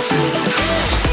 the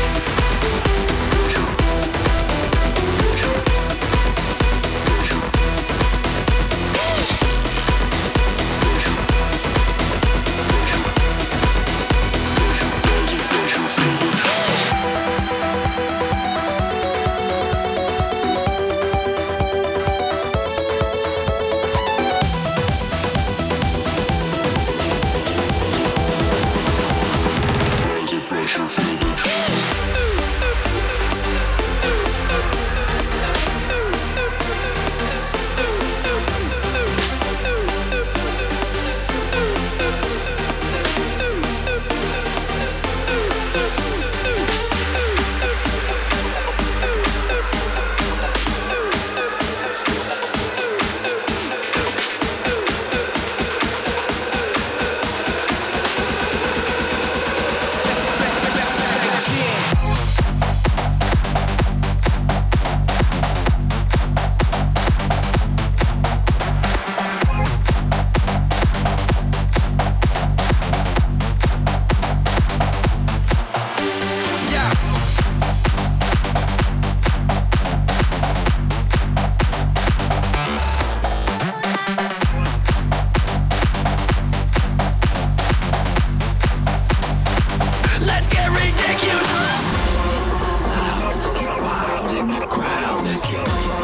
in the crowd.